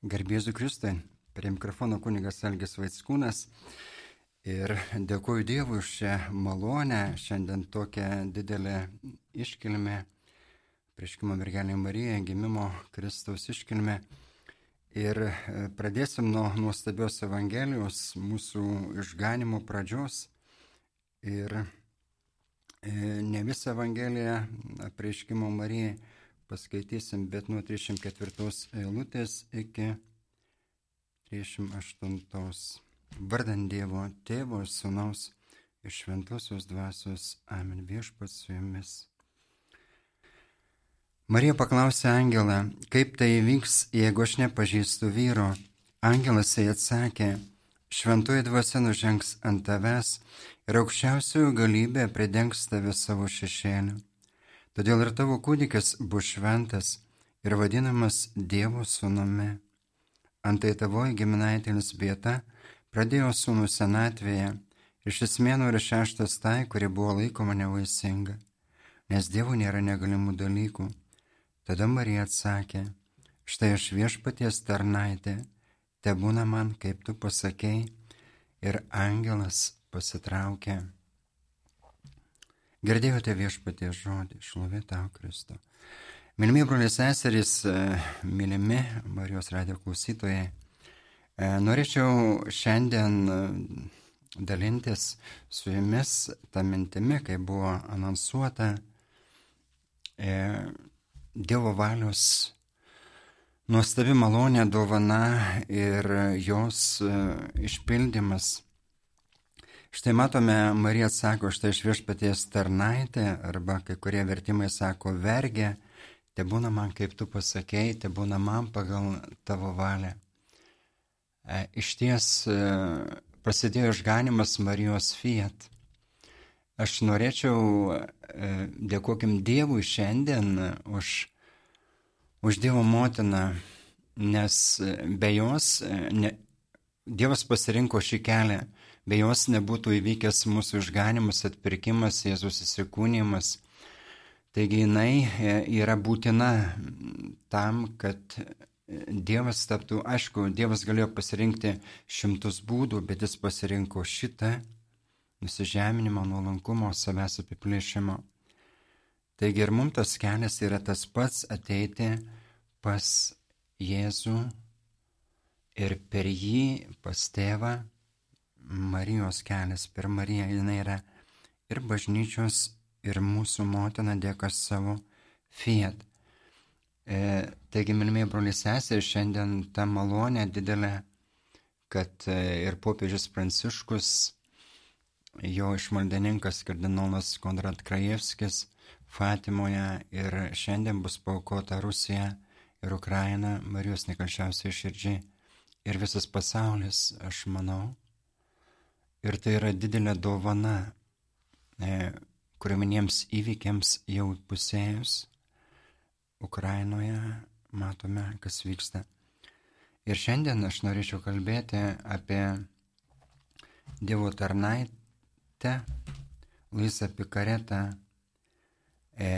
Garbėsiu Kristui, prie mikrofono kunigas Elgis Vaitskūnas ir dėkuoju Dievui už šią malonę, šiandien tokią didelę iškilmę, prieškimo mergelė Marija, gimimo Kristaus iškilmę. Ir e, pradėsim nuo nuostabios Evangelijos, mūsų išganimo pradžios. Ir e, ne visą Evangeliją prieškimo Marijai paskaitysim, bet nuo 34 eilutės iki 38. Vardant Dievo Tėvo ir Sūnaus iš Šventosios Dvasios. Amen viešpats su jumis. Marija paklausė Angelą, kaip tai vyks, jeigu aš nepažįstu vyro. Angelas jai atsakė, šventoji dvasia nužengs ant tavęs ir aukščiausiojo galybė pridengs tave savo šešėliu. Todėl ir tavo kūdikis bus šventas ir vadinamas Dievo sūnumi. Antai tavoji giminaitėlis vieta pradėjo sūnų senatvėje ir šis mėnuo yra šeštas tai, kuri buvo laikoma nevaisinga, nes Dievų nėra negalimų dalykų. Tada Marija atsakė, štai aš viešpaties tarnaitė, te būna man, kaip tu pasakėjai, ir angelas pasitraukė. Girdėjote viešpaties žodį, šlovė tau Kristo. Mylimi broliai seserys, e, mylimi Marijos radio klausytojai, e, norėčiau šiandien e, dalintis su jumis tą mintimi, kai buvo anonsuota Dievo valios nuostabi malonė dovana ir jos išpildymas Štai matome, Marija sako, štai iš viešpaties tarnaitė, arba kai kurie vertimai sako vergė, te būna man, kaip tu pasakėjai, te būna man pagal tavo valią. E, iš ties e, prasidėjo išganimas Marijos Fiat. Aš norėčiau, e, dėkokim Dievui šiandien už, už Dievo motiną, nes be jos ne, Dievas pasirinko šį kelią be jos nebūtų įvykęs mūsų išganimas, atpirkimas, Jėzus įsikūnymas. Taigi jinai e, yra būtina tam, kad Dievas taptų, aišku, Dievas galėjo pasirinkti šimtus būdų, bet jis pasirinko šitą nusižeminimo, nuolankumo, savęs apiplėšimo. Taigi ir mums tas kelias yra tas pats ateiti pas Jėzų ir per jį pas tėvą Marijos kelias per Mariją, jinai yra ir bažnyčios, ir mūsų motina dėka savo fiat. E, taigi, mylimieji broliai sesė, šiandien ta malonė didelė, kad e, ir popiežius Pranciškus, jo išmaldininkas kardinolas Konrad Krajevskis Fatimoje ir šiandien bus paukota Rusija ir Ukraina Marijos nekalčiausiai širdžiai ir visas pasaulis, aš manau, Ir tai yra didelė dovana, e, kuriuomeniems įvykiams jau pusėjus Ukrainoje matome, kas vyksta. Ir šiandien aš norėčiau kalbėti apie Dievo tarnaitę, Luisą Pikaretą. E,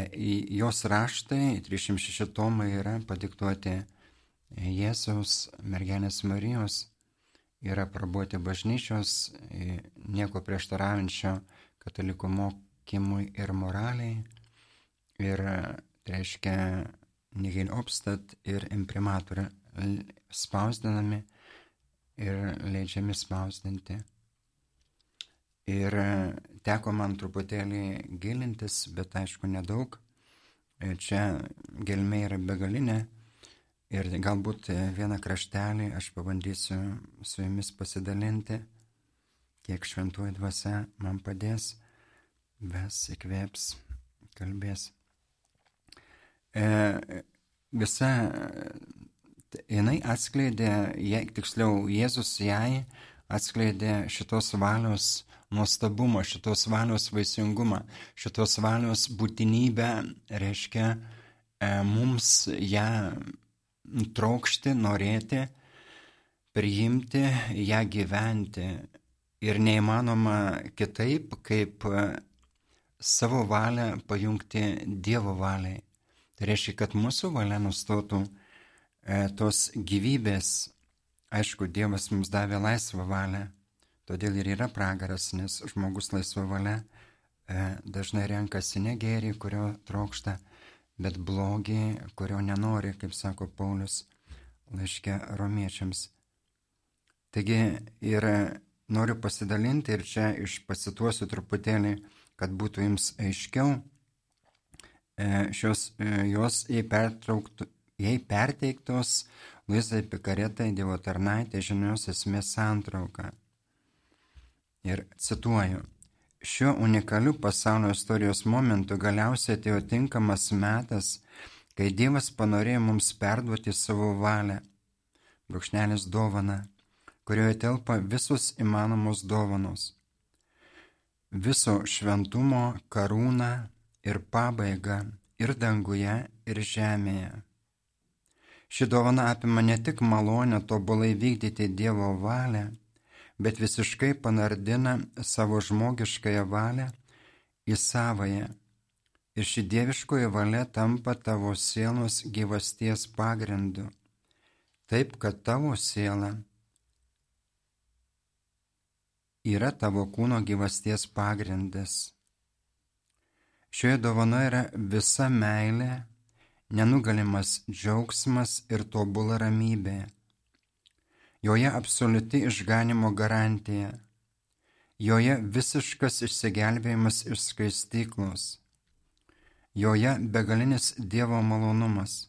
jos raštai, 306 tomai yra padiktuoti Jėzaus mergelės Marijos yra prabuoti bažnyčios, nieko prieštaraujančio katalikų mokymui ir moraliai. Ir tai reiškia Nigel Obstat ir imprimatorė spausdinami ir leidžiami spausdinti. Ir teko man truputėlį gilintis, bet aišku nedaug. Čia gelmė yra begalinė Ir galbūt vieną kraštelį aš pabandysiu su jumis pasidalinti, kiek šventuoji dvasia man padės, ves įkvėps, kalbės. E, visa, jinai atskleidė, jei, tiksliau, Jėzus jai atskleidė šitos valios nuostabumą, šitos valios vaisingumą, šitos valios būtinybę, reiškia, e, mums ją trokšti, norėti, priimti, ją gyventi. Ir neįmanoma kitaip, kaip savo valią pajungti Dievo valiai. Tai reiškia, kad mūsų valia nustotų e, tos gyvybės, aišku, Dievas mums davė laisvą valią, todėl ir yra pragaras, nes žmogus laisvą valią e, dažnai renkasi ne gėrį, kurio trokšta, bet blogį, kurio nenori, kaip sako Paulius laiške romiečiams. Taigi ir noriu pasidalinti ir čia išpacituosiu truputėlį, kad būtų jums aiškiau. E, šios, e, jos jei, jei perteiktos Luizai Pikaretai Dievo tarnaitė žinios esmės santrauka. Ir cituoju. Šiuo unikaliu pasaulio istorijos momentu galiausiai atėjo tinkamas metas, kai Dievas panorėjo mums perduoti savo valią, brūkšnelis dovana, kurioje telpa visus įmanomos dovanos. Viso šventumo karūna ir pabaiga ir danguje, ir žemėje. Ši dovana apima ne tik malonę tobulai vykdyti Dievo valią, bet visiškai panardina savo žmogiškąją valią į savoją. Ir ši dieviškoji valia tampa tavo sielos gyvasties pagrindu. Taip, kad tavo siela yra tavo kūno gyvasties pagrindas. Šioje dovanoje yra visa meilė, nenugalimas džiaugsmas ir tobula ramybė joje absoliuti išganimo garantija, joje visiškas išsigelbėjimas iš skaistyklos, joje begalinis Dievo malonumas,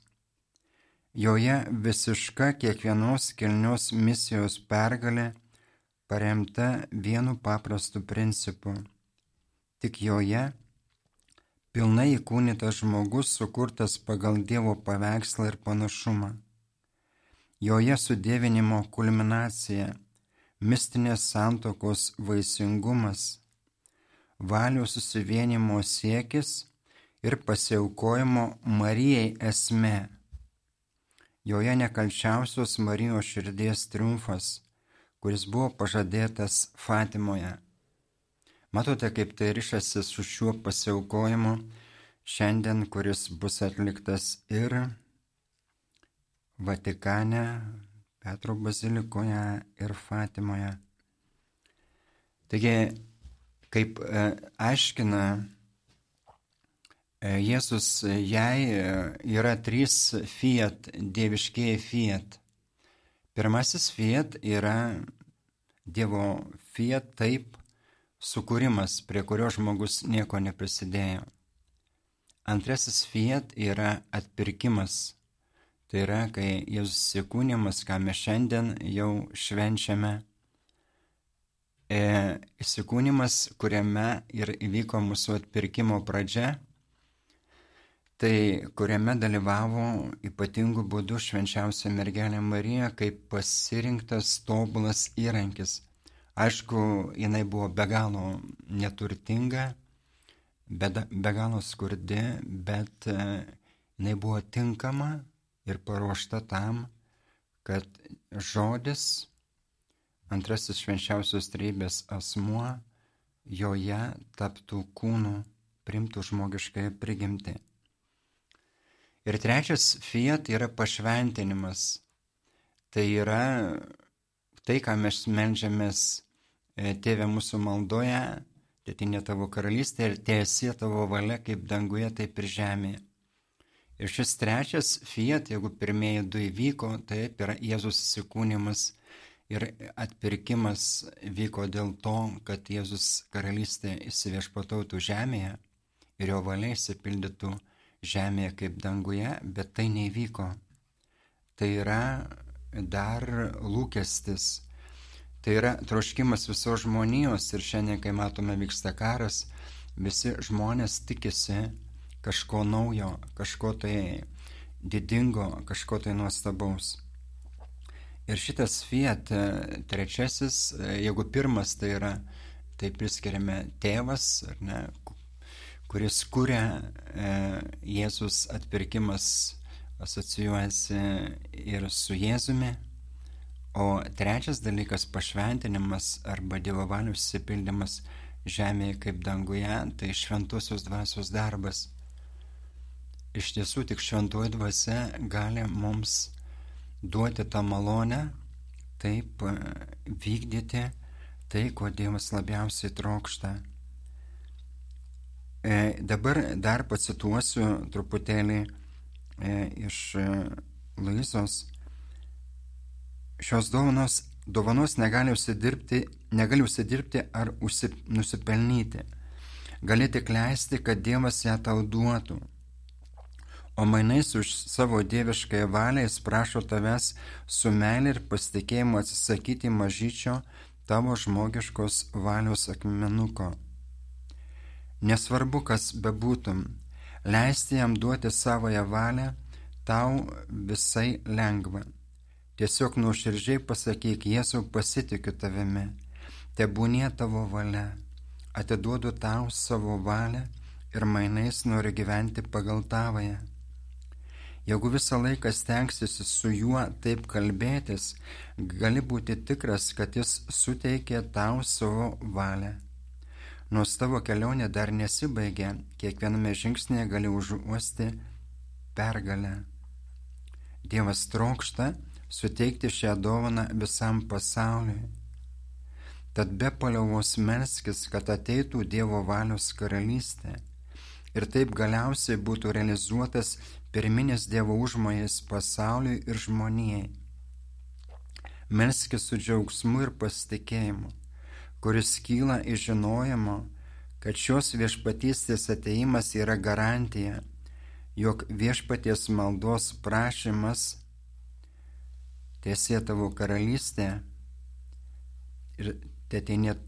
joje visiška kiekvienos kilnios misijos pergalė paremta vienu paprastu principu. Tik joje pilnai įkūnytas žmogus sukurtas pagal Dievo paveikslą ir panašumą joje sudėvinimo kulminacija, mistinės santokos vaisingumas, valios susivienimo siekis ir pasiaukojimo Marijai esmė. Joje nekalčiausios Marijos širdies triumfas, kuris buvo pažadėtas Fatimoje. Matote, kaip tai ryšasi su šiuo pasiaukojimu šiandien, kuris bus atliktas ir Vatikane, Petro bazilikoje ir Fatimoje. Taigi, kaip e, aiškina e, Jėzus, jai e, yra trys fiat, dieviškieji fiat. Pirmasis fiat yra Dievo fiat taip sukūrimas, prie kurio žmogus nieko neprisidėjo. Antrasis fiat yra atpirkimas Tai yra, kai Jėzus įsikūnymas, ką mes šiandien jau švenčiame, e, įsikūnymas, kuriame ir įvyko mūsų atpirkimo pradžia, tai kuriame dalyvavo ypatingų būdų švenčiausia mergelė Marija kaip pasirinktas tobulas įrankis. Aišku, jinai buvo be galo neturtinga, be, be galo skurdi, bet e, jinai buvo tinkama ir paruošta tam, kad žodis, antrasis švenčiausios treibės asmuo, joje taptų kūnu, primtų žmogiškai prigimti. Ir trečias fiat yra pašventinimas. Tai yra tai, ką mes melžiamės e, Tėvė mūsų maldoje, tėtinė tavo karalystė ir tiesie tavo valia kaip danguje, taip ir žemėje. Ir šis trečias fiat, jeigu pirmieji du įvyko, taip yra Jėzus įsikūnymas ir atpirkimas vyko dėl to, kad Jėzus karalystė įsiviešpatautų žemėje ir jo valia įsipildytų žemėje kaip danguje, bet tai nevyko. Tai yra dar lūkestis, tai yra troškimas visos žmonijos ir šiandien, kai matome vyksta karas, visi žmonės tikisi kažko naujo, kažko tai didingo, kažko tai nuostabaus. Ir šitas fiat e, trečiasis, e, jeigu pirmas tai yra, tai priskiriame tėvas, ne, kuris kuria e, Jėzus atpirkimas asocijuojasi ir su Jėzumi. O trečias dalykas - pašventinimas arba Dievo valios įsipildymas žemėje kaip danguje - tai šventosios dvasios darbas. Iš tiesų tik šventoji dvasia gali mums duoti tą malonę, taip e, vykdyti tai, ko Dievas labiausiai trokšta. E, dabar dar pacituosiu truputėlį e, iš e, Luizos. Šios dovanos, dovanos negali užsidirbti, negali užsidirbti ar užsip, nusipelnyti. Gali tik leisti, kad Dievas ją tau duotų o mainais už savo dieviškąją valią jis prašo tavęs su meilė ir pasitikėjimu atsisakyti mažyčio tavo žmogiškos valios akmenuko. Nesvarbu, kas bebūtum, leisti jam duoti savoją valią tau visai lengva. Tiesiog nuoširdžiai pasakyk, Jėzau, pasitikiu tavimi, tebūnie tavo valia, atiduodu tau savo valią ir mainais noriu gyventi pagal tavoje. Jeigu visą laiką stengsiesi su juo taip kalbėtis, gali būti tikras, kad jis suteikė tau savo valią. Nors tavo kelionė dar nesibaigė, kiekviename žingsnėje gali užuosti pergalę. Dievas trokšta suteikti šią dovaną visam pasauliui. Tad be paliauvos melskis, kad ateitų Dievo valios karalystė ir taip galiausiai būtų realizuotas pirminis Dievo užmojas pasauliui ir žmonijai. Melskis su džiaugsmu ir pasitikėjimu, kuris kyla iš žinojimo, kad šios viešpatystės ateimas yra garantija, jog viešpaties maldos prašymas tiesė tavo karalystė ir teteinė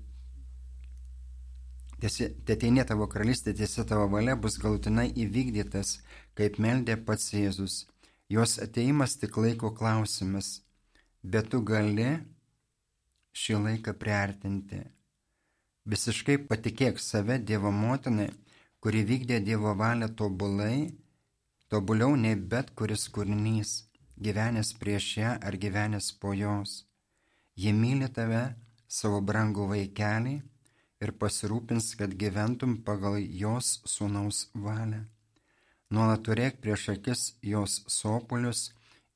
Teteinė tavo karalystė, tiesa tavo valia bus galutinai įvykdytas, kaip meldė pats Jėzus. Jos ateimas tik laiko klausimas, bet tu gali šį laiką priartinti. Visiškai patikėk save Dievo motinai, kuri vykdė Dievo valią tobulai, tobuliau nei bet kuris kūrinys, gyvenęs prieš ją ar gyvenęs po jos. Ji myli tave, savo brangų vaikelį, ir pasirūpins, kad gyventum pagal jos sūnaus valią. Nuolat turėk prieš akis jos sopulius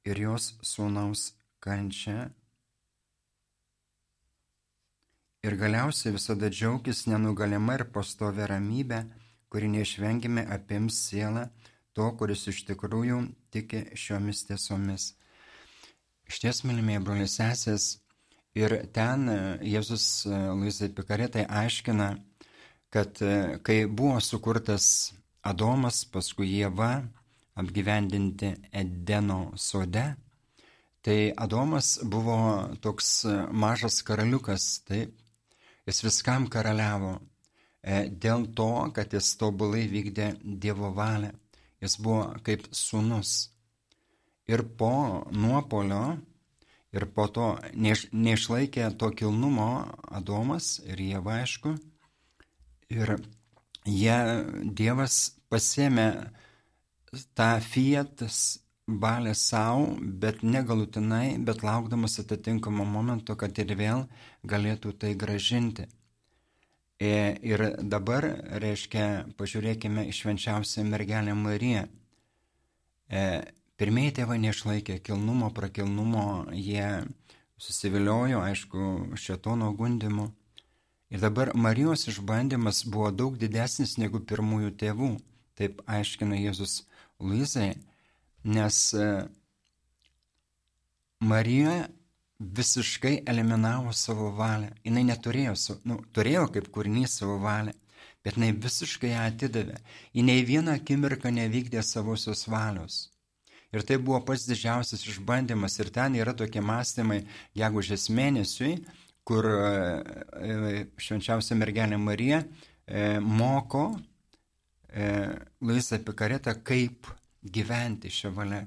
ir jos sūnaus kančią. Ir galiausiai visada džiaugis nenugalima ir pastovė ramybė, kuri neišvengime apims sielą to, kuris iš tikrųjų tiki šiomis tiesomis. Iš ties, mylimieji brolius sesės, Ir ten e, Jėzus e, Luizai Pikaretai aiškina, kad e, kai buvo sukurtas Adomas, paskui Jėva, apgyvendinti Edeno sode, tai Adomas buvo toks mažas karaliukas, taip, jis viskam karaliavo dėl to, kad jis tobulai vykdė Dievo valią, jis buvo kaip sunus. Ir po nuopolio Ir po to neiš, neišlaikė to kilnumo Adomas ir jie aišku. Ir jie, Dievas pasėmė tą fietas balę savo, bet negalutinai, bet laukdamas atitinkamo momento, kad ir vėl galėtų tai gražinti. E, ir dabar, reiškia, pažiūrėkime į švenčiausią mergelę Mariją. Pirmieji tėvai neišlaikė kilnumo, prakilnumo, jie susiviliojo, aišku, šetono gundimu. Ir dabar Marijos išbandymas buvo daug didesnis negu pirmųjų tėvų, taip aiškina Jėzus Luizai, nes e, Marija visiškai eliminavo savo valią. Jis neturėjo, nu, turėjo kaip kūrinys savo valią, bet jinai visiškai ją atidavė. Ji nei vieną akimirką nevykdė savosios valios. Ir tai buvo pats didžiausias išbandymas. Ir ten yra tokie mąstymai gegužės mėnesiui, kur e, e, švenčiausia mergelė Marija e, moko Luisą Pikaretą, kaip gyventi šią valią,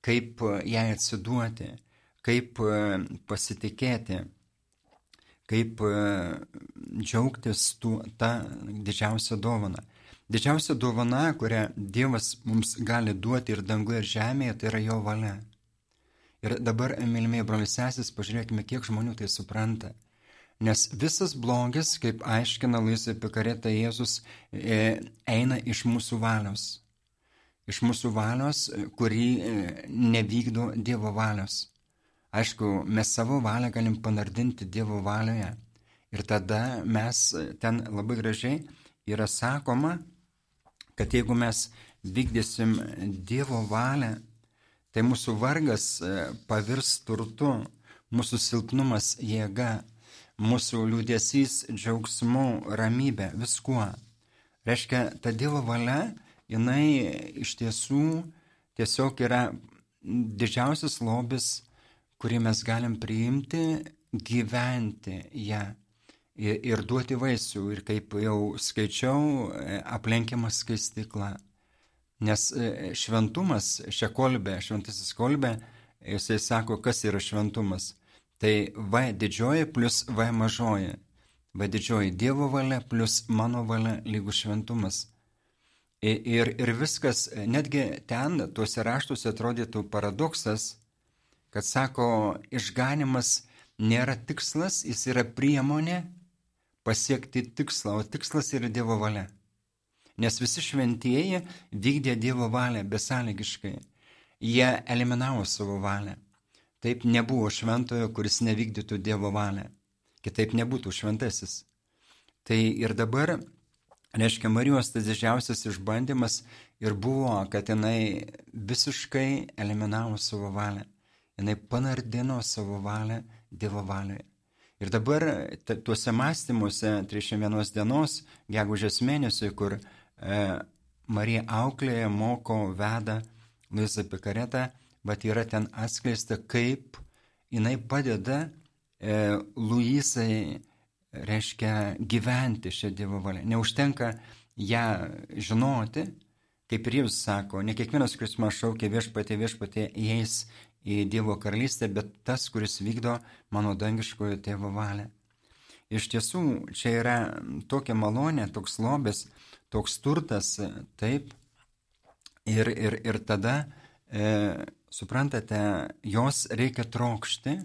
kaip jai atsiduoti, kaip pasitikėti, kaip džiaugtis tų, tą didžiausią dovaną. Didžiausia dovana, kurią Dievas mums gali duoti ir danguje, ir žemėje, tai yra jo valia. Ir dabar, mylimiai brolius sesis, pažiūrėkime, kiek žmonių tai supranta. Nes visas blogis, kaip aiškina Luisai Pikareta Jėzus, e, eina iš mūsų valios. iš mūsų valios, kuri nevykdo Dievo valios. Aišku, mes savo valią galim panardinti Dievo valioje. Ir tada mes ten labai gražiai yra sakoma, kad jeigu mes vykdysim Dievo valią, tai mūsų vargas e, pavirs turtu, mūsų silpnumas jėga, mūsų liūdėsys džiaugsmu, ramybė, viskuo. Reiškia, ta Dievo valia, jinai iš tiesų tiesiog yra didžiausias lobis kurį mes galim priimti, gyventi ją ir, ir duoti vaisių. Ir kaip jau skaičiau, e, aplenkiamas skaistikla. Nes e, šventumas, šią kolbę, šventasis kolbė, jisai sako, kas yra šventumas. Tai V didžioji plus V mažoji. V didžioji Dievo valia plus mano valia lygų šventumas. Ir, ir viskas, netgi ten, tuose raštuose atrodytų paradoksas, kad sako, išganimas nėra tikslas, jis yra priemonė pasiekti tikslą, o tikslas yra Dievo valia. Nes visi šventieji vykdė Dievo valią besąlygiškai. Jie eliminavo savo valią. Taip nebuvo šventojo, kuris nevykdytų Dievo valią. Kitaip nebūtų šventasis. Tai ir dabar, reiškia, Marijos tas didžiausias išbandymas ir buvo, kad jinai visiškai eliminavo savo valią jinai panardino savo valią Dievo valioje. Ir dabar tuose mąstymuose 31 dienos, gegužės mėnesį, kur e, Marija auklėje, moko, veda Luisa Pikaretą, bet yra ten atskleista, kaip jinai padeda e, Luisai, reiškia, gyventi šią Dievo valią. Neužtenka ją žinoti, kaip ir jūs sako, ne kiekvienas, kuris man šaukia viešpatė, viešpatė, įeis į Dievo karalystę, bet tas, kuris vykdo mano dangiškojo tėvo valią. Iš tiesų, čia yra tokia malonė, toks lobis, toks turtas, taip. Ir, ir, ir tada, e, suprantate, jos reikia trokšti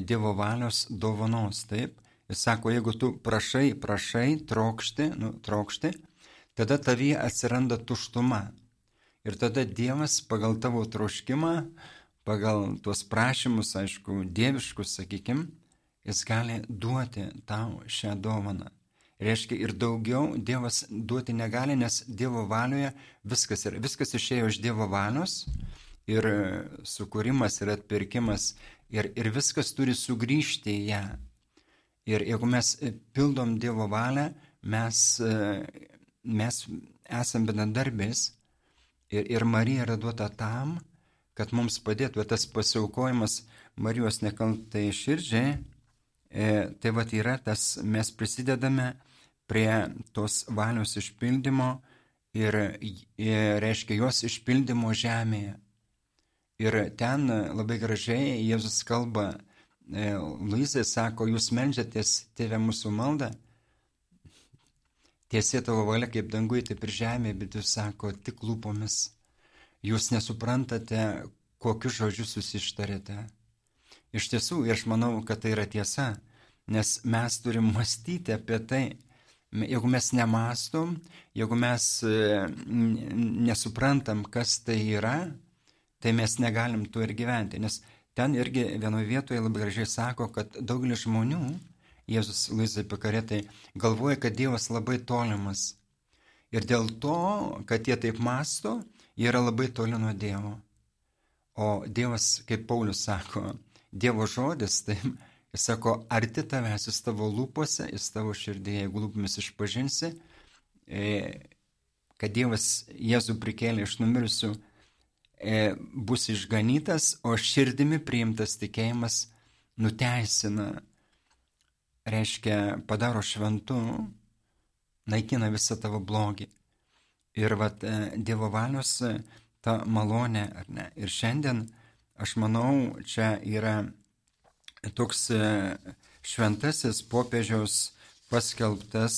Dievo valios dovanos, taip. Jis sako, jeigu tu prašai, prašai, trokšti, nu, trokšti, tada tavyje atsiranda tuštuma. Ir tada Dievas pagal tavo troškimą pagal tuos prašymus, aišku, dieviškus, sakykim, jis gali duoti tau šią dovaną. Reiškia, ir daugiau Dievas duoti negali, nes Dievo valioje viskas yra. Viskas išėjo iš Dievo valios ir sukūrimas ir atpirkimas ir, ir viskas turi sugrįžti į ją. Ir jeigu mes pildom Dievo valią, mes, mes esame bendradarbiais ir, ir Marija yra duota tam, kad mums padėtų tas pasiaukojimas Marijos nekaltai širdžiai, e, tai va yra tas, mes prisidedame prie tos valios išpildymo ir, ir e, reiškia jos išpildymo žemėje. Ir ten labai gražiai Jėzus kalba, e, Luizai sako, jūs melžiatės tėvę mūsų maldą, tiesie tavo valia kaip danguje, taip ir žemėje, bet jūs sako tik lūpomis jūs nesuprantate, kokius žodžius jūs ištarėte. Iš tiesų, aš manau, kad tai yra tiesa, nes mes turim mąstyti apie tai. Jeigu mes nemastom, jeigu mes e, nesuprantam, kas tai yra, tai mes negalim tuo ir gyventi. Nes ten irgi vienoje vietoje labai gražiai sako, kad daugelis žmonių, Jėzus Luizai Pikaretai, galvoja, kad Dievas labai tolimas. Ir dėl to, kad jie taip masto, jie yra labai toli nuo Dievo. O Dievas, kaip Paulius sako, Dievo žodis, tai jis sako, arti tavęs, jis tavo lūpose, jis tavo širdėje, jeigu lūpomis išpažinsi, e, kad Dievas Jėzų prikėlė iš numirusių, e, bus išganytas, o širdimi priimtas tikėjimas nuteisina, reiškia, padaro šventu, naikina visą tavo blogį. Ir vat, e, Dievo valios e, ta malonė, ar ne? Ir šiandien, aš manau, čia yra toks e, šventasis popiežiaus paskelbtas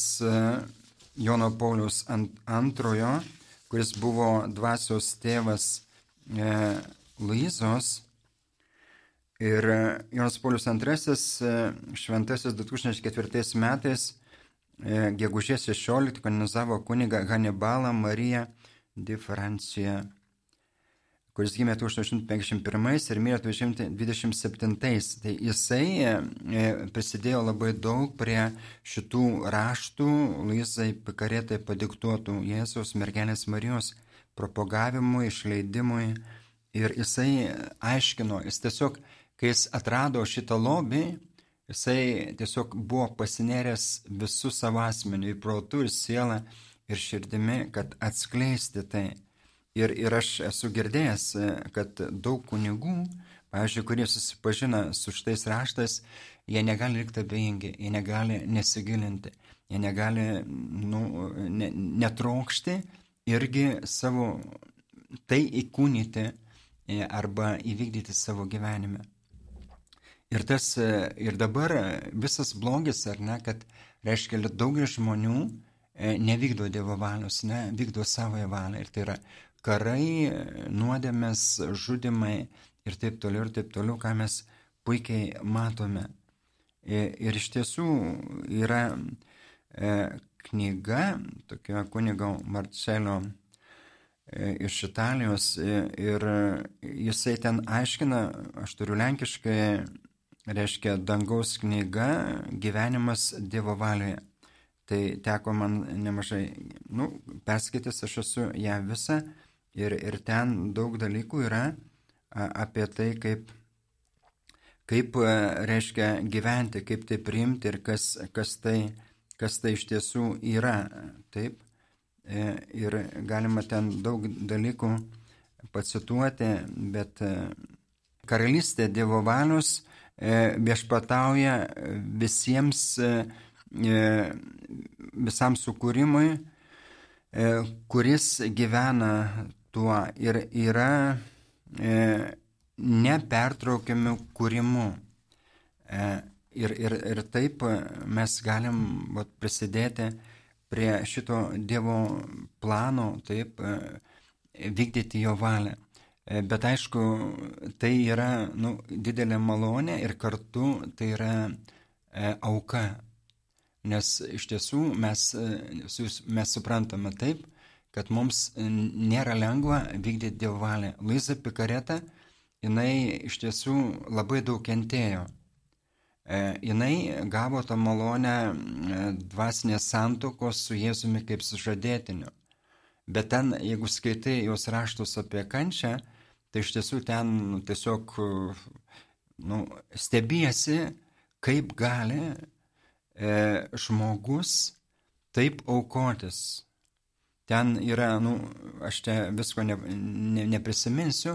Jono Paulius antrojo, kuris buvo dvasios tėvas Luizos. Ir Jonas Paulius II šventasis 2004 metais gegužės 16 kanonizavo kunigą Hannibalą Mariją di Francia, kuris gimė 1851 ir mirė 1927. Tai jisai e, prisidėjo labai daug prie šitų raštų Luizai Pikaretai padiktuotų Jėzaus mergelės Marijos propagavimui, išleidimui. Ir jisai aiškino, jis tiesiog, kai jis atrado šitą lobį, jisai tiesiog buvo pasineręs visų savo asmenių, į protų ir sielą ir širdimi, kad atskleisti tai. Ir, ir aš esu girdėjęs, kad daug kunigų, pavyzdžiui, kurie susipažina su šitais raštais, jie negali likti abejingi, jie negali nesigilinti, jie negali nu, ne, netrokšti irgi savo tai įkūnyti e, arba įvykdyti savo gyvenime. Ir, tas, ir dabar visas blogis, ar ne, kad reiškia, daugelis žmonių e, nevykdo Dievo valios, ne, vykdo savoją valią. Ir tai yra karai, nuodėmės, žudimai ir taip toliau ir taip toliau, ką mes puikiai matome. Ir iš tiesų yra e, knyga, tokia kunigo Marcelio e, iš Italijos e, ir jisai ten aiškina, aš turiu lenkiškai, reiškia dangaus knyga gyvenimas Dievo valioje. Tai teko man nemažai, nu, perskaitęs aš esu ją visą Ir, ir ten daug dalykų yra apie tai, kaip, kaip reiškia gyventi, kaip tai priimti ir kas, kas, tai, kas tai iš tiesų yra. Taip. E, ir galima ten daug dalykų pacituoti, bet e, karalystė Dievo valios viešpatauja visiems, visam sukūrimui, kuris gyvena tuo ir yra e, nepertraukiamiu kūrimu. E, ir, ir, ir taip mes galim vat, prisidėti prie šito Dievo plano, taip e, vykdyti jo valią. E, bet aišku, tai yra nu, didelė malonė ir kartu tai yra e, auka. Nes iš tiesų mes, e, mes suprantame taip, kad mums nėra lengva vykdyti Dievo valią. Luisa Pikareta, jinai iš tiesų labai daug kentėjo. E, jinai gavo tą malonę dvasinės santokos su Jėzumi kaip sužadėtiniu. Bet ten, jeigu skaitai jos raštus apie kančią, tai iš tiesų ten nu, tiesiog nu, stebiesi, kaip gali e, žmogus taip aukotis Ten yra, nu, aš čia visko ne, ne, neprisiminsiu,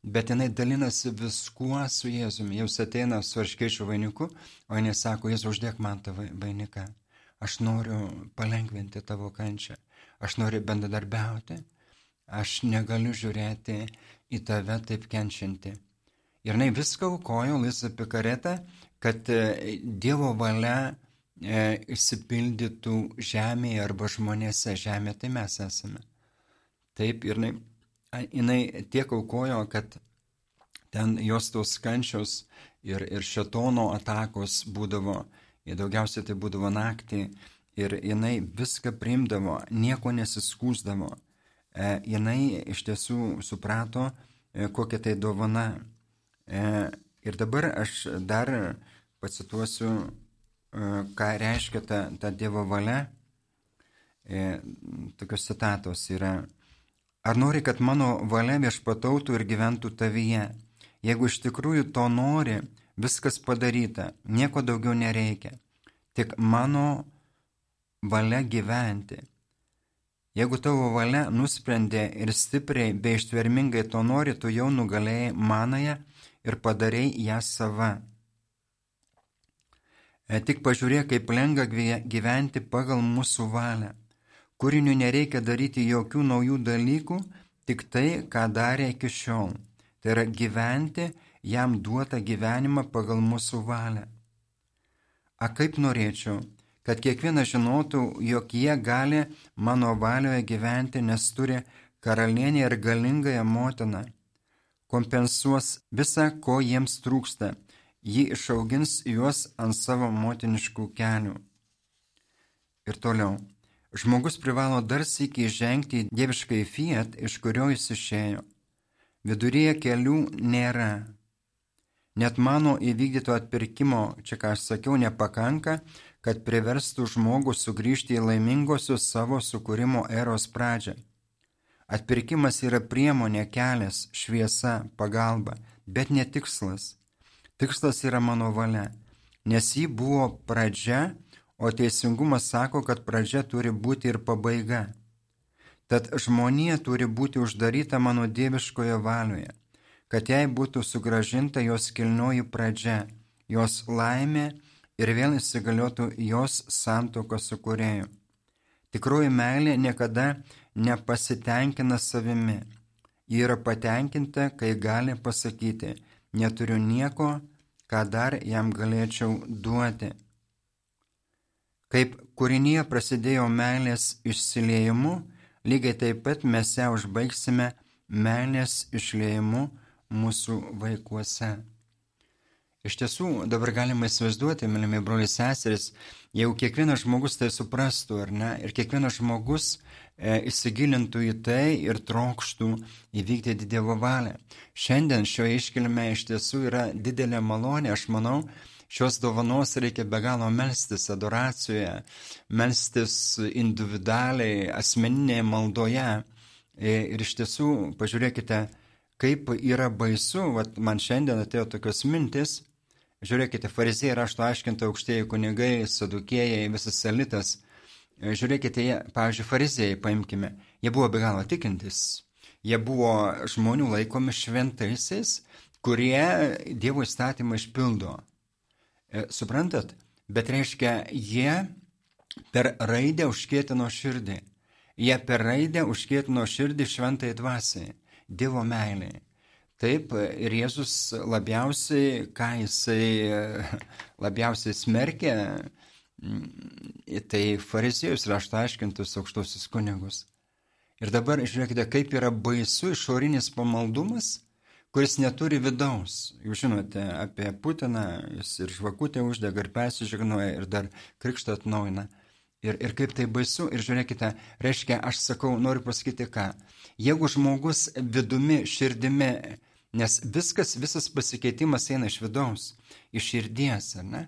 bet jinai dalinasi viskuo su Jėzumi. Jau ateina su arškėčių vainiku, o jinai sako, Jėzu, uždėk man tą vainiką. Aš noriu palengventi tavo kančią. Aš noriu bendradarbiauti. Aš negaliu žiūrėti į tave taip kenčianti. Ir jinai viską aukojo, Lisa Pikaretą, kad e, Dievo valia e, išsipildytų žemėje arba žmonėse. Žemė tai mes esame. Taip, ir jinai, jinai tiek aukojo, kad ten jos tos kančios ir, ir šetono atakos būdavo, daugiausiai tai būdavo naktį, ir jinai viską primdavo, nieko nesiskūsdavo. E, jinai iš tiesų suprato, e, kokia tai dovana. E, ir dabar aš dar pacituosiu ką reiškia ta, ta Dievo valia. Tokios citatos yra. Ar nori, kad mano valia viešpatautų ir gyventų tavyje? Jeigu iš tikrųjų to nori, viskas padaryta, nieko daugiau nereikia. Tik mano valia gyventi. Jeigu tavo valia nusprendė ir stipriai bei ištvermingai to nori, tu jau nugalėjai manąją ir padarėjai ją sava. E, tik pažiūrėk, kaip lengva gyventi pagal mūsų valią. Kūriniu nereikia daryti jokių naujų dalykų, tik tai, ką darė iki šiol. Tai yra gyventi jam duotą gyvenimą pagal mūsų valią. A kaip norėčiau, kad kiekvienas žinotų, jog jie gali mano valioje gyventi, nes turi karalienę ir galingąją motiną. Kompensuos visą, ko jiems trūksta ji išaugins juos ant savo motiniškų kelių. Ir toliau. Žmogus privalo dar sėkiai žengti į dieviškai fiat, iš kurio jis išėjo. Viduryje kelių nėra. Net mano įvykdyto atpirkimo, čia ką aš sakiau, nepakanka, kad priverstų žmogų sugrįžti į laimingosios savo sukūrimo eros pradžią. Atpirkimas yra priemonė, kelias, šviesa, pagalba, bet ne tikslas. Tikslas yra mano valia, nes ji buvo pradžia, o teisingumas sako, kad pradžia turi būti ir pabaiga. Tad žmonija turi būti uždaryta mano dieviškoje valioje, kad jai būtų sugražinta jos kilnoji pradžia, jos laimė ir vėl įsigaliotų jos santoka su kurėju. Tikroji meilė niekada nepasitenkina savimi. Ji yra patenkinta, kai gali pasakyti, neturiu nieko, ką dar jam galėčiau duoti. Kaip kūrinyje prasidėjo meilės išsiliejimu, lygiai taip pat mes ją užbaigsime meilės išliejimu mūsų vaikuose. Iš tiesų, dabar galima įsivaizduoti, mylimi broliai seseris, jeigu kiekvienas žmogus tai suprastų, ar ne, ir kiekvienas žmogus e, įsigilintų į tai ir trokštų įvykdyti Dievo valią. Šiandien šioje iškilme iš tiesų yra didelė malonė, aš manau, Šios dovanos reikia be galo melstis adoracijoje, melstis individualiai, asmeninėje maldoje. E, ir iš tiesų, pažiūrėkite, kaip yra baisu, vat, man šiandien atėjo tokios mintis, žiūrėkite, farizėjai rašto aiškinta aukštieji kunigai, sadukėjai, visas elitas. E, žiūrėkite, jie, pavyzdžiui, farizėjai, paimkime, jie buvo be galo tikintis. Jie buvo žmonių laikomi šventaisiais, kurie Dievo įstatymą išpildo. E, suprantat? Bet reiškia, jie per raidę užkėtino širdį. Jie per raidę užkėtino širdį šventai dvasiai, Dievo meiliai. Taip, ir Jėzus labiausiai, ką jisai labiausiai smerkė, mm, tai fariziejus rašto aiškintus aukštosius kunigus. Ir dabar žiūrėkite, kaip yra baisu išorinis pamaldumas kuris neturi vidaus. Jūs žinote apie Putiną, jis ir žvakutę uždega, ir persižegnoja, ir dar krikštą atnaujina. Ir, ir kaip tai baisu, ir žiūrėkite, reiškia, aš sakau, noriu pasakyti ką. Jeigu žmogus vidumi, širdimi, nes viskas, visas pasikeitimas eina iš vidaus, iš širdies, ar ne?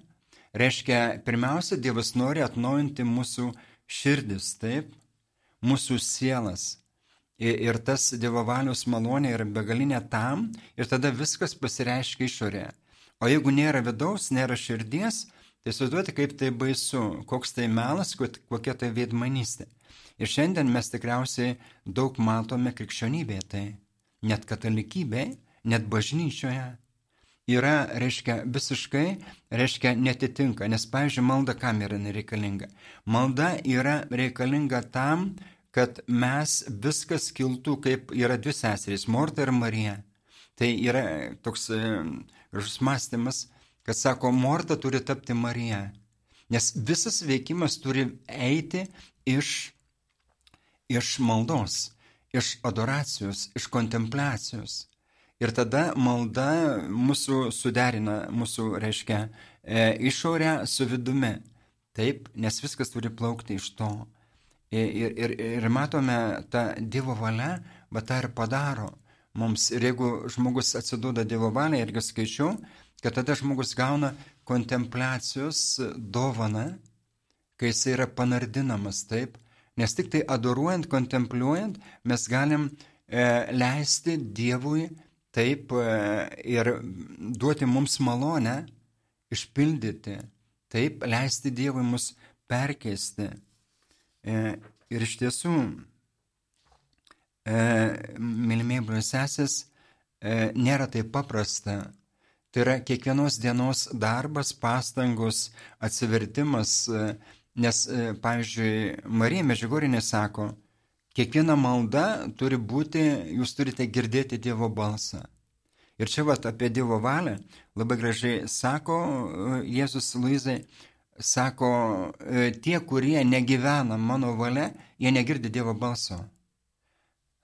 Reiškia, pirmiausia, Dievas nori atnaujinti mūsų širdis, taip, mūsų sielas, Ir tas Dievo valios malonė yra begalinė tam ir tada viskas pasireiškia išorėje. O jeigu nėra vidaus, nėra širdies, tai įsivaizduoti, kaip tai baisu, koks tai melas, kokia tai veidmanystė. Ir šiandien mes tikriausiai daug matome krikščionybėje tai, net katalikybėje, net bažnyčioje. Yra, reiškia, visiškai, reiškia, netitinka, nes, pavyzdžiui, malda kam yra nereikalinga? Malda yra reikalinga tam, kad mes viskas kiltų, kaip yra dvi seserys - Morta ir Marija. Tai yra toks e, gražus mąstymas, kad sako, Morta turi tapti Marija. Nes visas veikimas turi eiti iš, iš maldos, iš adoracijos, iš kontempliacijos. Ir tada malda mūsų suderina, mūsų reiškia e, išorę su vidumi. Taip, nes viskas turi plaukti iš to. Ir, ir, ir matome, tą Dievo valia, bet tą ir padaro mums. Ir jeigu žmogus atsiduoda Dievo valiai, irgi skaičiau, kad tada žmogus gauna kontempliacijos dovaną, kai jis yra panardinamas taip, nes tik tai adoruojant, kontempliuojant, mes galim e, leisti Dievui taip e, ir duoti mums malonę išpildyti, taip leisti Dievui mus perkeisti. E, ir iš tiesų, e, mylimieji broliusesės, e, nėra taip paprasta. Tai yra kiekvienos dienos darbas, pastangos, atsivertimas, nes, pavyzdžiui, Marija Mežigorinė sako, kiekviena malda turi būti, jūs turite girdėti Dievo balsą. Ir čia vat apie Dievo valią labai gražiai sako Jėzus Luizai, sako, e, tie, kurie negyvena mano valia, jie negirdi Dievo balso.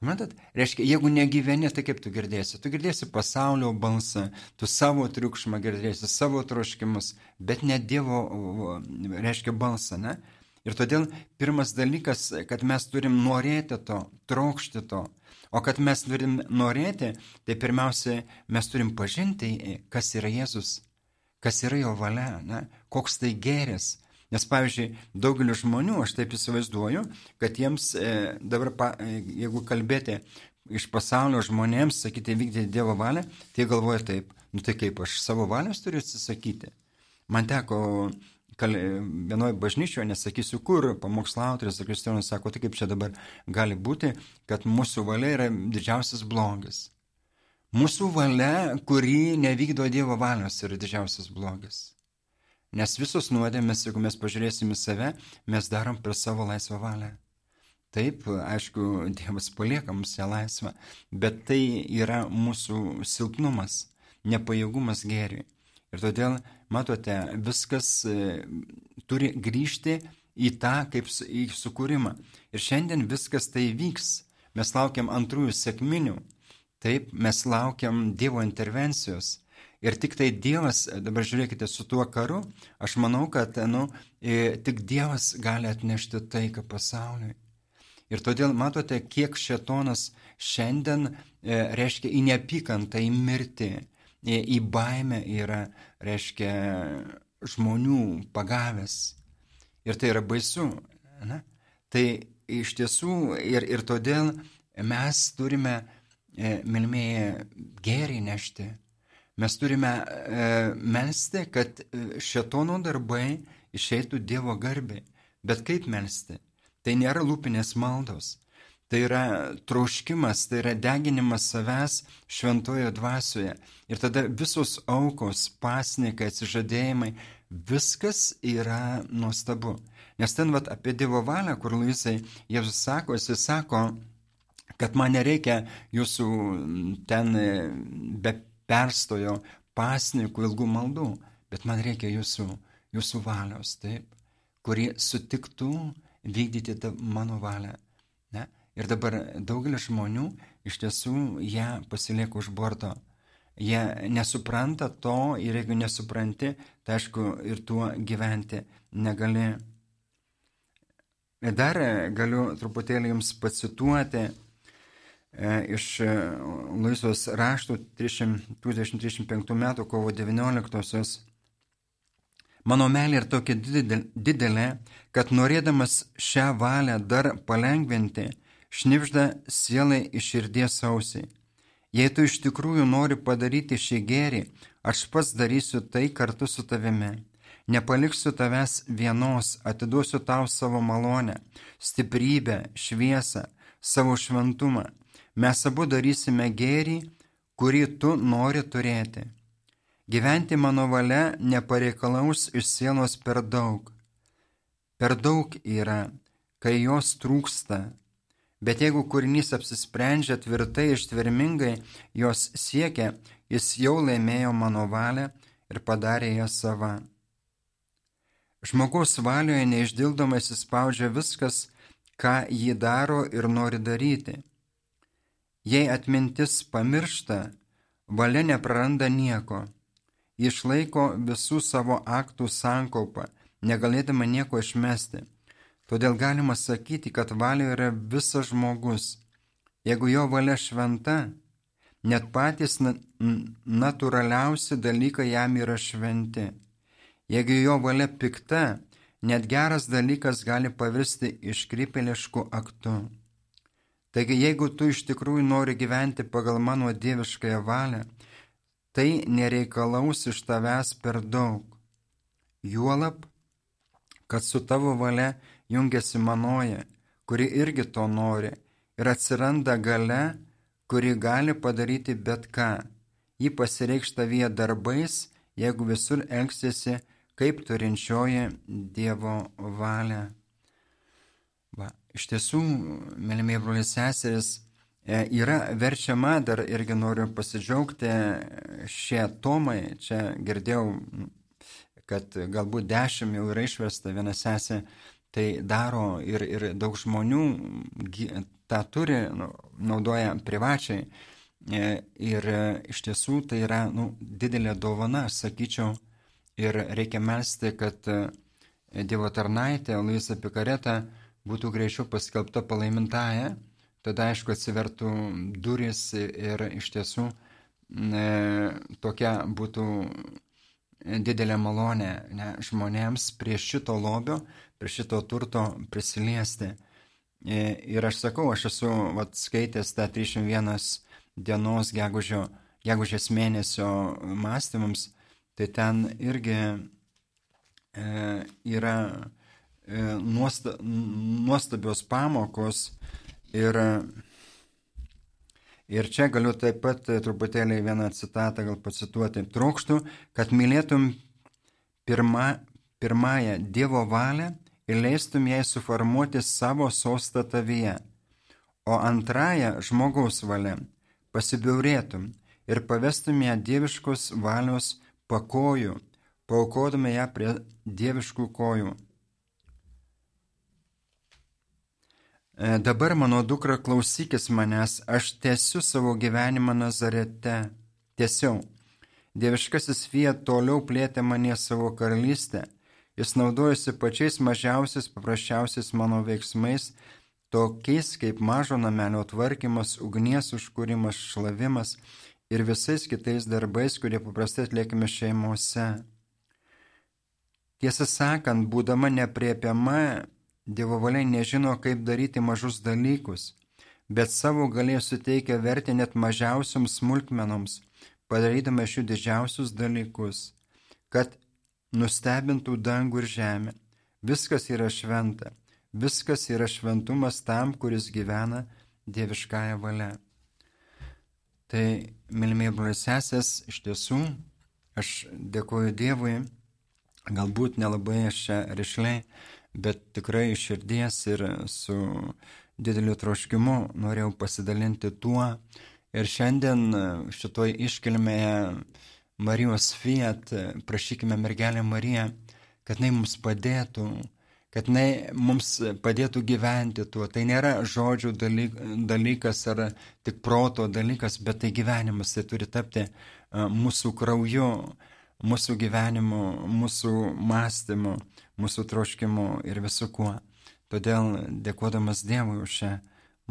Matot, reiškia, jeigu negyveni, tai kaip tu girdėsi? Tu girdėsi pasaulio balsą, tu savo triukšmą girdėsi, savo troškimus, bet ne Dievo, reiškia, balsą, ne? Ir todėl pirmas dalykas, kad mes turim norėti to, trokšti to. O kad mes turim norėti, tai pirmiausia, mes turim pažinti, kas yra Jėzus, kas yra jo valia, ne? koks tai geris. Nes, pavyzdžiui, daugelis žmonių, aš taip įsivaizduoju, kad jiems e, dabar, pa, e, jeigu kalbėti iš pasaulio žmonėms, sakyti, vykdyti Dievo valią, tai galvoja taip, nu tai kaip aš savo valios turiu atsisakyti. Man teko vienoje bažnyčioje, nesakysiu kur, pamokslautojas Kristijonas sako, tai kaip čia dabar gali būti, kad mūsų valia yra didžiausias blogis. Mūsų valia, kuri nevykdo Dievo valios, yra didžiausias blogis. Nes visos nuodėmės, jeigu mes pažiūrėsime save, mes darom per savo laisvą valią. Taip, aišku, Dievas palieka mums ją laisvą, bet tai yra mūsų silpnumas, nepajėgumas gėriui. Ir todėl, matote, viskas e, turi grįžti į tą kaip į sukūrimą. Ir šiandien viskas tai vyks. Mes laukiam antrųjų sėkminių. Taip, mes laukiam Dievo intervencijos. Ir tik tai Dievas, dabar žiūrėkite, su tuo karu, aš manau, kad nu, e, tik Dievas gali atnešti taiką pasauliui. Ir todėl matote, kiek šetonas šiandien e, reiškia į neapykantą, į mirtį, į baimę yra, reiškia, žmonių pagavęs. Ir tai yra baisu. Na? Tai iš tiesų ir, ir todėl mes turime, e, milmėje, gėrį nešti. Mes turime e, melstį, kad e, šetono darbai išeitų Dievo garbė. Bet kaip melstį? Tai nėra lūpinės maldos. Tai yra troškimas, tai yra deginimas savęs šventojo dvasioje. Ir tada visos aukos, pasnikai, atsižadėjimai, viskas yra nuostabu. Nes ten vat, apie Dievo valią, kur Luisai Jėzus sako, jis sako, kad man nereikia jūsų ten e, be perstojo pasnikų ilgų maldų, bet man reikia jūsų, jūsų valios, taip, kuri sutiktų vykdyti mano valią. Ir dabar daugelis žmonių iš tiesų ją pasilieka už borto. Jie nesupranta to ir jeigu nesupranti, tai aišku ir tuo gyventi negali. Ir dar galiu truputėlį jums pacituoti e, iš Luisos raštų 1935 metų kovo 19-osios. Mano meilė yra tokia didelė, kad norėdamas šią valią dar palengventi, šnipžda sielai iš širdies ausiai. Jei tu iš tikrųjų nori padaryti šį gėrį, aš pats darysiu tai kartu su tavimi. Nepaliksiu tavęs vienos, atiduosiu tau savo malonę, stiprybę, šviesą, savo šventumą. Mes abu darysime gėrį, kurį tu nori turėti. Gyventi mano valia nepareikalaus iš sielos per daug. Per daug yra, kai jos trūksta, Bet jeigu kūrinys apsisprendžia tvirtai ir tvirmingai jos siekia, jis jau laimėjo mano valią ir padarė ją sava. Žmogaus valioje neišdildomai įsispaudžia viskas, ką jį daro ir nori daryti. Jei atmintis pamiršta, valia nepraranda nieko. Išlaiko visų savo aktų sankaupą, negalėdama nieko išmesti Todėl galima sakyti, kad valia yra visas žmogus. Jeigu jo valia šventa, net patys natūraliausi dalykai jam yra šventi. Jeigu jo valia pikta, net geras dalykas gali pavirsti iškrypelišku aktu. Taigi jeigu tu iš tikrųjų nori gyventi pagal mano dieviškąją valią, tai nereikalaus iš tavęs per daug. Juolab, kad su tavo valia jungiasi manoje, kuri irgi to nori, ir atsiranda gale, kuri gali padaryti bet ką. Ji pasireikš tavyje darbais, jeigu visur elgsiesi kaip turinčioji Dievo valią. Va, iš tiesų, mėlymiai broliai seseris, e, yra verčiama, dar irgi noriu pasidžiaugti, šie tomai, čia girdėjau, kad galbūt dešimt jau yra išversta, viena sesė tai daro ir, ir daug žmonių tą turi, nu, naudoja privačiai. E, ir e, iš tiesų tai yra nu, didelė dovana, aš sakyčiau, ir reikia melstį, kad e, Dievo tarnaitė, Luisa Pikareta, būtų greičiau paskelbta palaimintaja, tada aišku atsivertų duris ir iš tiesų e, tokia būtų didelė malonė ne, žmonėms prie šito lobio, prie šito turto prisiliesti. E, ir aš sakau, aš esu vat, skaitęs tą 301 dienos gegužio, gegužės mėnesio mąstymams, tai ten irgi e, yra E, nuosta, nuostabios pamokos ir, ir čia galiu taip pat truputėlį vieną citatą gal pacituoti. Trokštų, kad mylėtum pirma, pirmąją Dievo valią ir leistum jai suformuoti savo sostą tavyje, o antrąją žmogaus valią pasibiaurėtum ir pavestum ją dieviškos valios pakojų, paukodami ją prie dieviškų kojų. Dabar mano dukra klausykis manęs, aš tęsiu savo gyvenimą Nazarete. Tiesiau. Dieviškasis Fiat toliau plėtė mane savo karalystę. Jis naudojasi pačiais mažiausiais, paprasčiausiais mano veiksmais, tokiais kaip mažo namelio tvarkymas, ugnies užkūrimas, šlavimas ir visais kitais darbais, kurie paprastai atliekame šeimose. Tiesą sakant, būdama nepriepiama Dievo valia nežino, kaip daryti mažus dalykus, bet savo galės suteikia vertę net mažiausioms smulkmenoms, padarydama šių didžiausius dalykus, kad nustebintų dangų ir žemę. Viskas yra šventa, viskas yra šventumas tam, kuris gyvena dieviškąją valią. Tai, mylimieji broliai sesės, iš tiesų, aš dėkoju Dievui, galbūt nelabai aš čia rišliai bet tikrai iš širdies ir su dideliu troškimu norėjau pasidalinti tuo. Ir šiandien šitoj iškilmėje Marijos Fiat prašykime mergelę Mariją, kad jinai mums padėtų, kad jinai mums padėtų gyventi tuo. Tai nėra žodžių dalykas ar tik proto dalykas, bet tai gyvenimas, tai turi tapti mūsų krauju, mūsų gyvenimu, mūsų mąstymu, mūsų troškimu ir visu kuo. Todėl dėkodamas Dievui už šią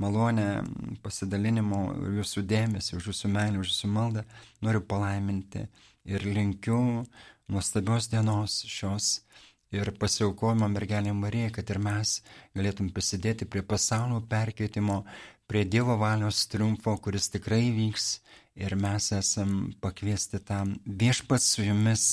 malonę pasidalinimo ir jūsų dėmesį, už jūsų meilę, už jūsų maldą, noriu palaiminti ir linkiu nuostabios dienos šios ir pasiaukojimo mergelė Marija, kad ir mes galėtum prisidėti prie pasaulio perkeitimo, prie Dievo valios triumfo, kuris tikrai vyks ir mes esam pakviesti tam viešpats su jumis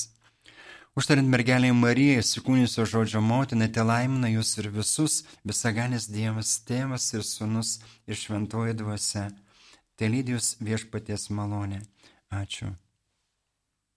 Užtariant mergelį Mariją, įsikūnysio žodžio motinai, te laimina jūs ir visus, visaganis Dievas, tėvas ir sunus ir šventoji dvasia, te lydijus viešpaties malonė. Ačiū.